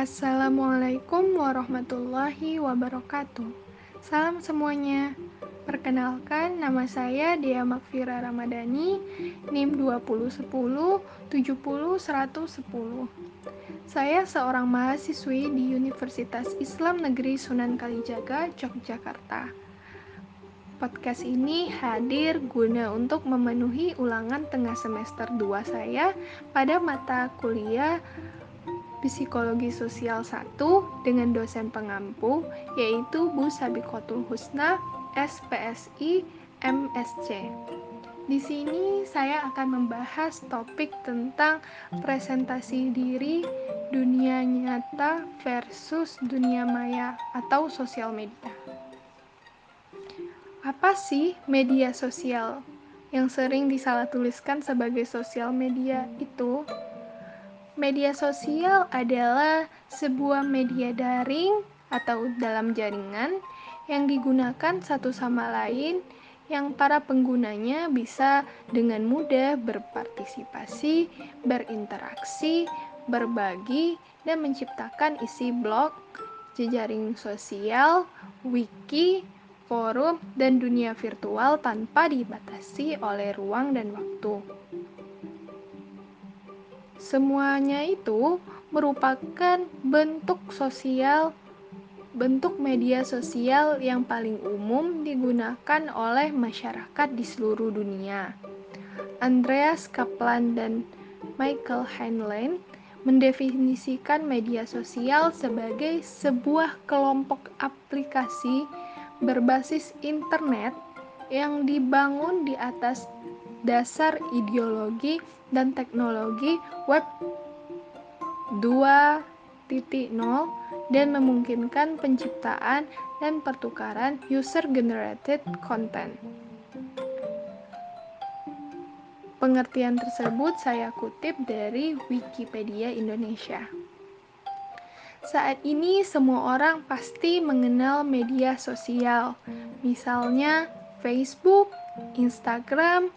Assalamualaikum warahmatullahi wabarakatuh. Salam semuanya. Perkenalkan, nama saya Dea Makfira Ramadhani, NIM 2010 70 110. Saya seorang mahasiswi di Universitas Islam Negeri Sunan Kalijaga, Yogyakarta. Podcast ini hadir guna untuk memenuhi ulangan tengah semester 2 saya pada mata kuliah Psikologi Sosial 1 dengan dosen pengampu yaitu Bu Sabikotul Husna SPSI MSC. Di sini saya akan membahas topik tentang presentasi diri dunia nyata versus dunia maya atau sosial media. Apa sih media sosial yang sering disalah tuliskan sebagai sosial media itu? Media sosial adalah sebuah media daring atau dalam jaringan yang digunakan satu sama lain yang para penggunanya bisa dengan mudah berpartisipasi, berinteraksi, berbagi, dan menciptakan isi blog, jejaring sosial, wiki, forum, dan dunia virtual tanpa dibatasi oleh ruang dan waktu. Semuanya itu merupakan bentuk sosial, bentuk media sosial yang paling umum digunakan oleh masyarakat di seluruh dunia. Andreas Kaplan dan Michael Heinlein mendefinisikan media sosial sebagai sebuah kelompok aplikasi berbasis internet yang dibangun di atas dasar ideologi dan teknologi web 2.0 dan memungkinkan penciptaan dan pertukaran user generated content. Pengertian tersebut saya kutip dari Wikipedia Indonesia. Saat ini semua orang pasti mengenal media sosial, misalnya Facebook, Instagram,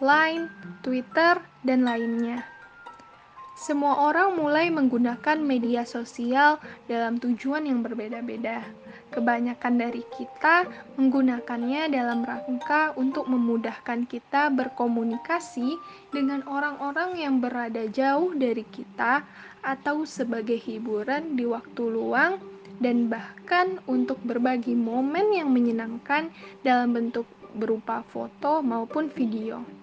Line, Twitter, dan lainnya. Semua orang mulai menggunakan media sosial dalam tujuan yang berbeda-beda. Kebanyakan dari kita menggunakannya dalam rangka untuk memudahkan kita berkomunikasi dengan orang-orang yang berada jauh dari kita, atau sebagai hiburan di waktu luang, dan bahkan untuk berbagi momen yang menyenangkan dalam bentuk berupa foto maupun video.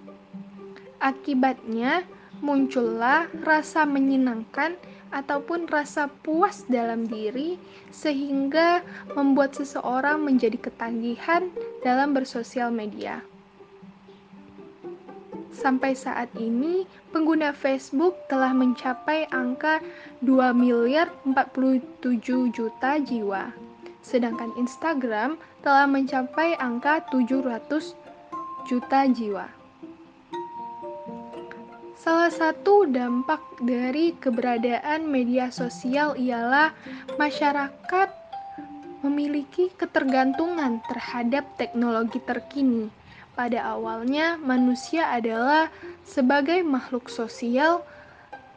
Akibatnya, muncullah rasa menyenangkan ataupun rasa puas dalam diri, sehingga membuat seseorang menjadi ketagihan dalam bersosial media. Sampai saat ini, pengguna Facebook telah mencapai angka 2 miliar 47 juta jiwa. Sedangkan Instagram telah mencapai angka 700 juta jiwa. Salah satu dampak dari keberadaan media sosial ialah masyarakat memiliki ketergantungan terhadap teknologi terkini. Pada awalnya, manusia adalah sebagai makhluk sosial,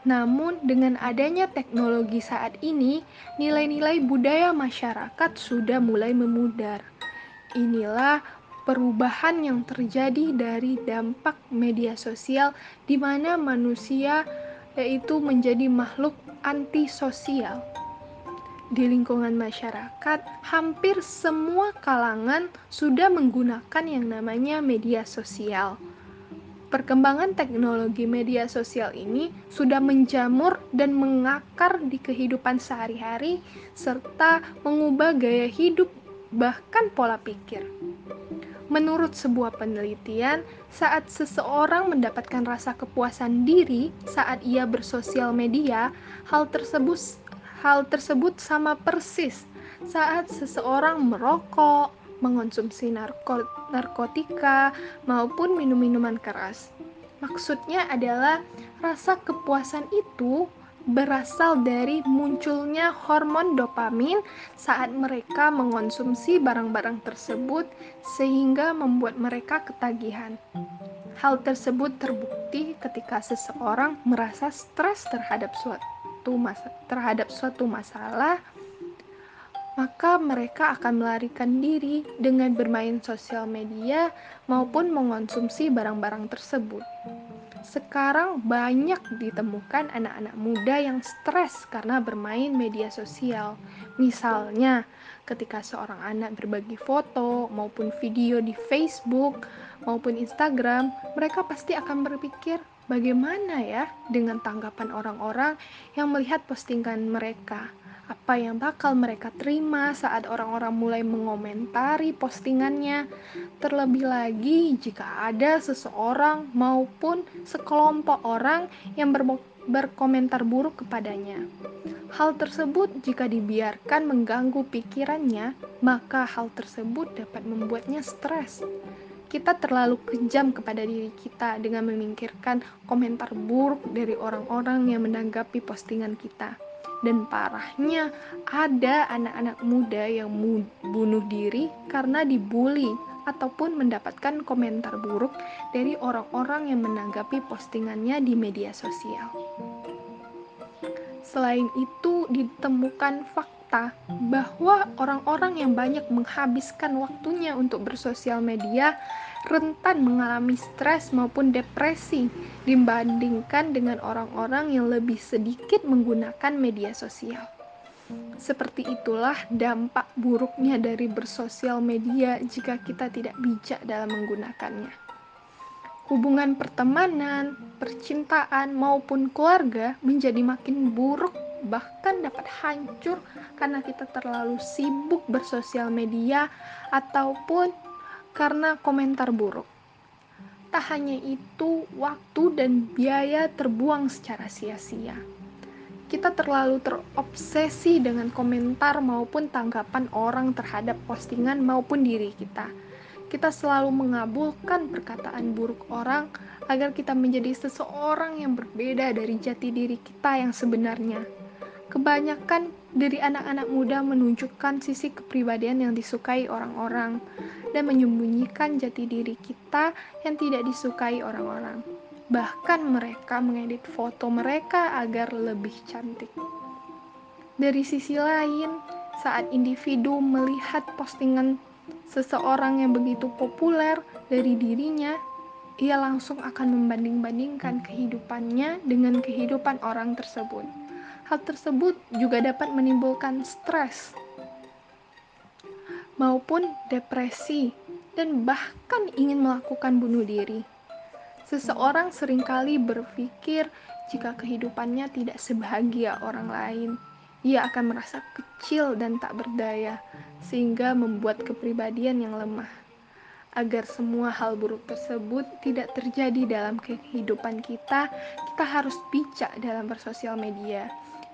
namun dengan adanya teknologi saat ini, nilai-nilai budaya masyarakat sudah mulai memudar. Inilah perubahan yang terjadi dari dampak media sosial di mana manusia yaitu menjadi makhluk antisosial. Di lingkungan masyarakat, hampir semua kalangan sudah menggunakan yang namanya media sosial. Perkembangan teknologi media sosial ini sudah menjamur dan mengakar di kehidupan sehari-hari, serta mengubah gaya hidup, bahkan pola pikir. Menurut sebuah penelitian, saat seseorang mendapatkan rasa kepuasan diri saat ia bersosial media, hal tersebut hal tersebut sama persis saat seseorang merokok, mengonsumsi narko, narkotika, maupun minum-minuman keras. Maksudnya adalah rasa kepuasan itu berasal dari munculnya hormon dopamin saat mereka mengonsumsi barang-barang tersebut sehingga membuat mereka ketagihan. Hal tersebut terbukti ketika seseorang merasa stres terhadap suatu masa terhadap suatu masalah, maka mereka akan melarikan diri dengan bermain sosial media maupun mengonsumsi barang-barang tersebut. Sekarang banyak ditemukan anak-anak muda yang stres karena bermain media sosial. Misalnya, ketika seorang anak berbagi foto maupun video di Facebook maupun Instagram, mereka pasti akan berpikir, bagaimana ya dengan tanggapan orang-orang yang melihat postingan mereka? Apa yang bakal mereka terima saat orang-orang mulai mengomentari postingannya. Terlebih lagi jika ada seseorang maupun sekelompok orang yang ber berkomentar buruk kepadanya. Hal tersebut jika dibiarkan mengganggu pikirannya, maka hal tersebut dapat membuatnya stres kita terlalu kejam kepada diri kita dengan memikirkan komentar buruk dari orang-orang yang menanggapi postingan kita. Dan parahnya, ada anak-anak muda yang bunuh diri karena dibully ataupun mendapatkan komentar buruk dari orang-orang yang menanggapi postingannya di media sosial. Selain itu, ditemukan fakta bahwa orang-orang yang banyak menghabiskan waktunya untuk bersosial media rentan mengalami stres maupun depresi dibandingkan dengan orang-orang yang lebih sedikit menggunakan media sosial. Seperti itulah dampak buruknya dari bersosial media jika kita tidak bijak dalam menggunakannya. Hubungan pertemanan, percintaan, maupun keluarga menjadi makin buruk, bahkan dapat hancur karena kita terlalu sibuk bersosial media ataupun karena komentar buruk. Tak hanya itu, waktu dan biaya terbuang secara sia-sia. Kita terlalu terobsesi dengan komentar maupun tanggapan orang terhadap postingan maupun diri kita. Kita selalu mengabulkan perkataan buruk orang agar kita menjadi seseorang yang berbeda dari jati diri kita yang sebenarnya. Kebanyakan dari anak-anak muda menunjukkan sisi kepribadian yang disukai orang-orang dan menyembunyikan jati diri kita yang tidak disukai orang-orang. Bahkan mereka mengedit foto mereka agar lebih cantik. Dari sisi lain, saat individu melihat postingan seseorang yang begitu populer dari dirinya, ia langsung akan membanding-bandingkan kehidupannya dengan kehidupan orang tersebut. Hal tersebut juga dapat menimbulkan stres maupun depresi, dan bahkan ingin melakukan bunuh diri. Seseorang sering kali berpikir jika kehidupannya tidak sebahagia orang lain, ia akan merasa kecil dan tak berdaya, sehingga membuat kepribadian yang lemah. Agar semua hal buruk tersebut tidak terjadi dalam kehidupan kita, kita harus bijak dalam bersosial media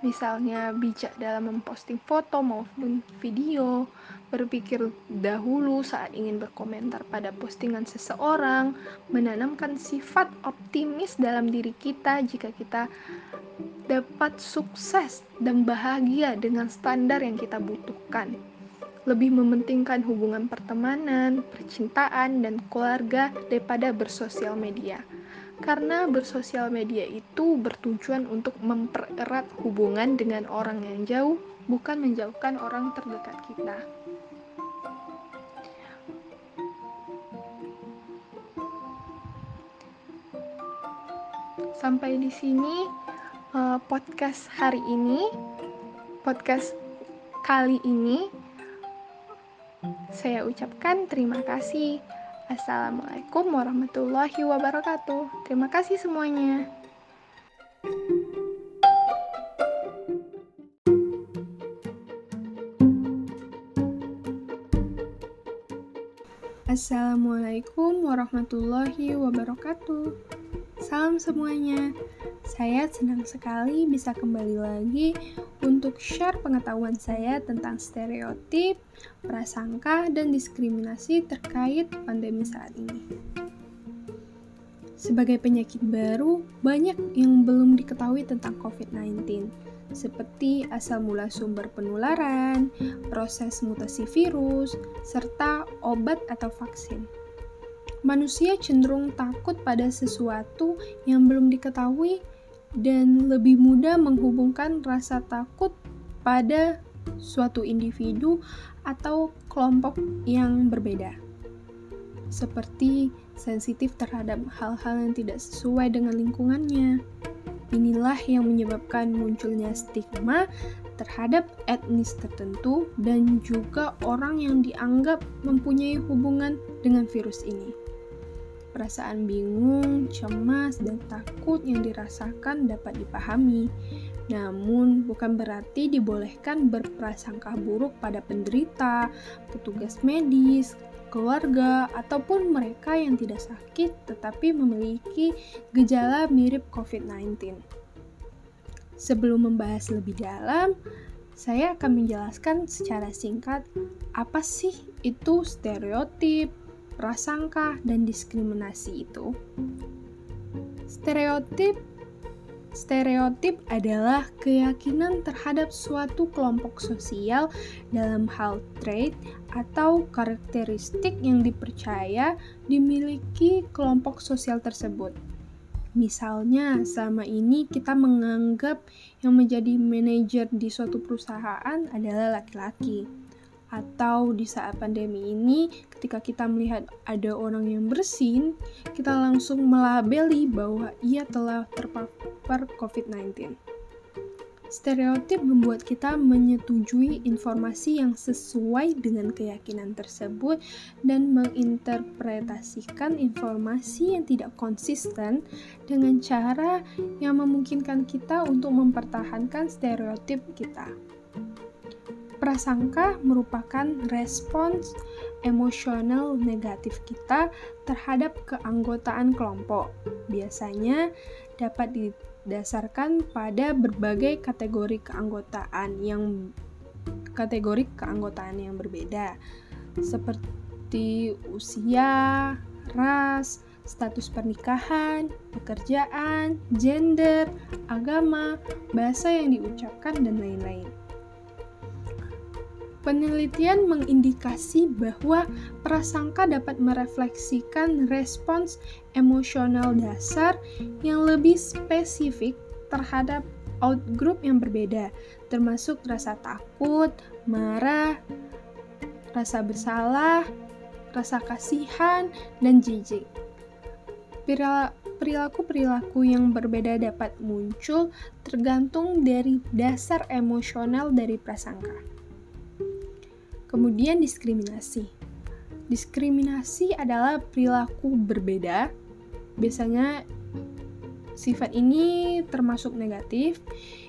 misalnya bijak dalam memposting foto maupun video, berpikir dahulu saat ingin berkomentar pada postingan seseorang, menanamkan sifat optimis dalam diri kita jika kita dapat sukses dan bahagia dengan standar yang kita butuhkan. Lebih mementingkan hubungan pertemanan, percintaan, dan keluarga daripada bersosial media karena bersosial media itu bertujuan untuk mempererat hubungan dengan orang yang jauh, bukan menjauhkan orang terdekat kita. Sampai di sini uh, podcast hari ini, podcast kali ini, saya ucapkan terima kasih. Assalamualaikum warahmatullahi wabarakatuh. Terima kasih semuanya. Assalamualaikum warahmatullahi wabarakatuh. Salam semuanya. Saya senang sekali bisa kembali lagi untuk share pengetahuan saya tentang stereotip, prasangka, dan diskriminasi terkait pandemi saat ini. Sebagai penyakit baru, banyak yang belum diketahui tentang COVID-19, seperti asal mula sumber penularan, proses mutasi virus, serta obat atau vaksin manusia cenderung takut pada sesuatu yang belum diketahui dan lebih mudah menghubungkan rasa takut pada suatu individu atau kelompok yang berbeda. Seperti sensitif terhadap hal-hal yang tidak sesuai dengan lingkungannya. Inilah yang menyebabkan munculnya stigma terhadap etnis tertentu dan juga orang yang dianggap mempunyai hubungan dengan virus ini. Perasaan bingung, cemas, dan takut yang dirasakan dapat dipahami. Namun, bukan berarti dibolehkan berprasangka buruk pada penderita, petugas medis, keluarga, ataupun mereka yang tidak sakit tetapi memiliki gejala mirip COVID-19. Sebelum membahas lebih dalam, saya akan menjelaskan secara singkat apa sih itu stereotip, prasangka, dan diskriminasi itu. Stereotip Stereotip adalah keyakinan terhadap suatu kelompok sosial dalam hal trait atau karakteristik yang dipercaya dimiliki kelompok sosial tersebut. Misalnya, selama ini kita menganggap yang menjadi manajer di suatu perusahaan adalah laki-laki atau di saat pandemi ini ketika kita melihat ada orang yang bersin kita langsung melabeli bahwa ia telah terpapar COVID-19 Stereotip membuat kita menyetujui informasi yang sesuai dengan keyakinan tersebut dan menginterpretasikan informasi yang tidak konsisten dengan cara yang memungkinkan kita untuk mempertahankan stereotip kita. Prasangka merupakan respons emosional negatif kita terhadap keanggotaan kelompok. Biasanya dapat didasarkan pada berbagai kategori keanggotaan yang kategori keanggotaan yang berbeda seperti usia, ras, status pernikahan, pekerjaan, gender, agama, bahasa yang diucapkan dan lain-lain. Penelitian mengindikasi bahwa prasangka dapat merefleksikan respons emosional dasar yang lebih spesifik terhadap outgroup yang berbeda, termasuk rasa takut, marah, rasa bersalah, rasa kasihan, dan jijik. Perilaku-perilaku yang berbeda dapat muncul tergantung dari dasar emosional dari prasangka. Kemudian diskriminasi. Diskriminasi adalah perilaku berbeda. Biasanya sifat ini termasuk negatif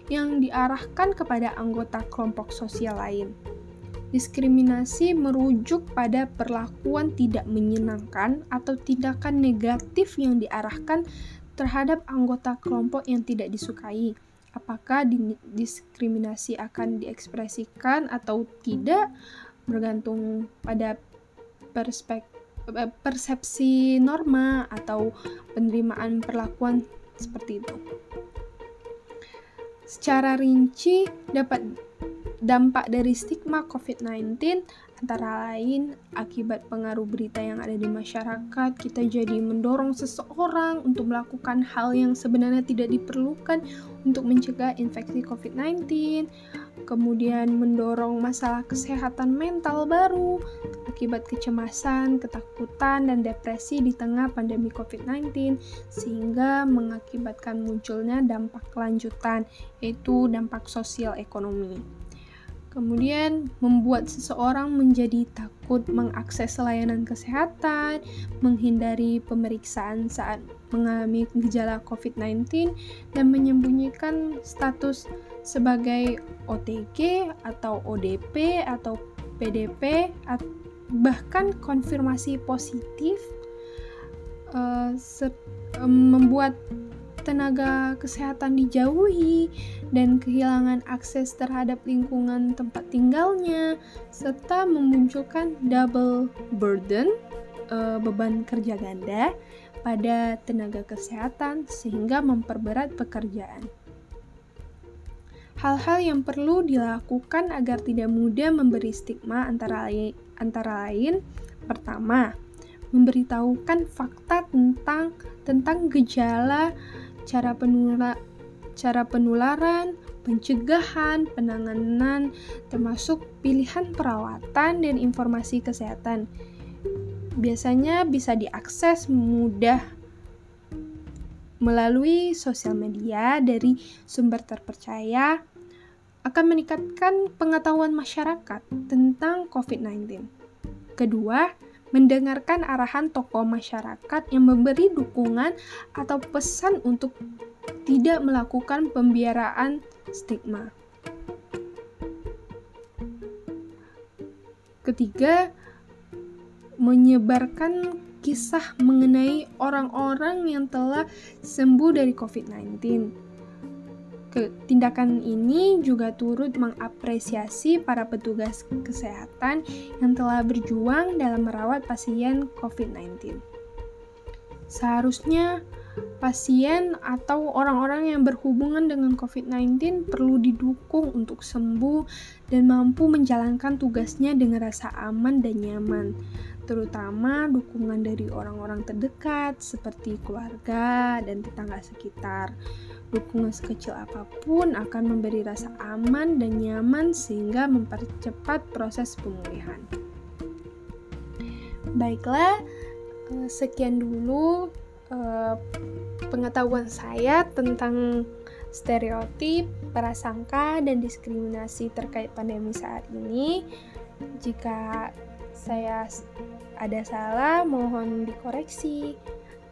yang diarahkan kepada anggota kelompok sosial lain. Diskriminasi merujuk pada perlakuan tidak menyenangkan atau tindakan negatif yang diarahkan terhadap anggota kelompok yang tidak disukai. Apakah diskriminasi akan diekspresikan atau tidak bergantung pada perspektif eh, persepsi norma atau penerimaan perlakuan seperti itu. Secara rinci dapat dampak dari stigma COVID-19 antara lain akibat pengaruh berita yang ada di masyarakat, kita jadi mendorong seseorang untuk melakukan hal yang sebenarnya tidak diperlukan untuk mencegah infeksi COVID-19, kemudian mendorong masalah kesehatan mental baru akibat kecemasan, ketakutan, dan depresi di tengah pandemi COVID-19, sehingga mengakibatkan munculnya dampak lanjutan, yaitu dampak sosial ekonomi. Kemudian membuat seseorang menjadi takut mengakses layanan kesehatan, menghindari pemeriksaan saat mengalami gejala COVID-19, dan menyembunyikan status sebagai OTG atau ODP atau PDP, bahkan konfirmasi positif uh, membuat tenaga kesehatan dijauhi dan kehilangan akses terhadap lingkungan tempat tinggalnya serta memunculkan double burden uh, beban kerja ganda pada tenaga kesehatan sehingga memperberat pekerjaan. Hal-hal yang perlu dilakukan agar tidak mudah memberi stigma antara lain, antara lain pertama, memberitahukan fakta tentang tentang gejala cara penula, cara penularan, pencegahan, penanganan, termasuk pilihan perawatan dan informasi kesehatan. Biasanya bisa diakses mudah melalui sosial media dari sumber terpercaya akan meningkatkan pengetahuan masyarakat tentang COVID-19. Kedua, mendengarkan arahan tokoh masyarakat yang memberi dukungan atau pesan untuk tidak melakukan pembiaraan stigma. Ketiga, menyebarkan kisah mengenai orang-orang yang telah sembuh dari COVID-19 Tindakan ini juga turut mengapresiasi para petugas kesehatan yang telah berjuang dalam merawat pasien COVID-19. Seharusnya pasien atau orang-orang yang berhubungan dengan COVID-19 perlu didukung untuk sembuh dan mampu menjalankan tugasnya dengan rasa aman dan nyaman, terutama dukungan dari orang-orang terdekat seperti keluarga dan tetangga sekitar. Dukungan sekecil apa pun akan memberi rasa aman dan nyaman sehingga mempercepat proses pemulihan. Baiklah, eh, sekian dulu eh, pengetahuan saya tentang stereotip, prasangka, dan diskriminasi terkait pandemi saat ini. Jika saya ada salah, mohon dikoreksi.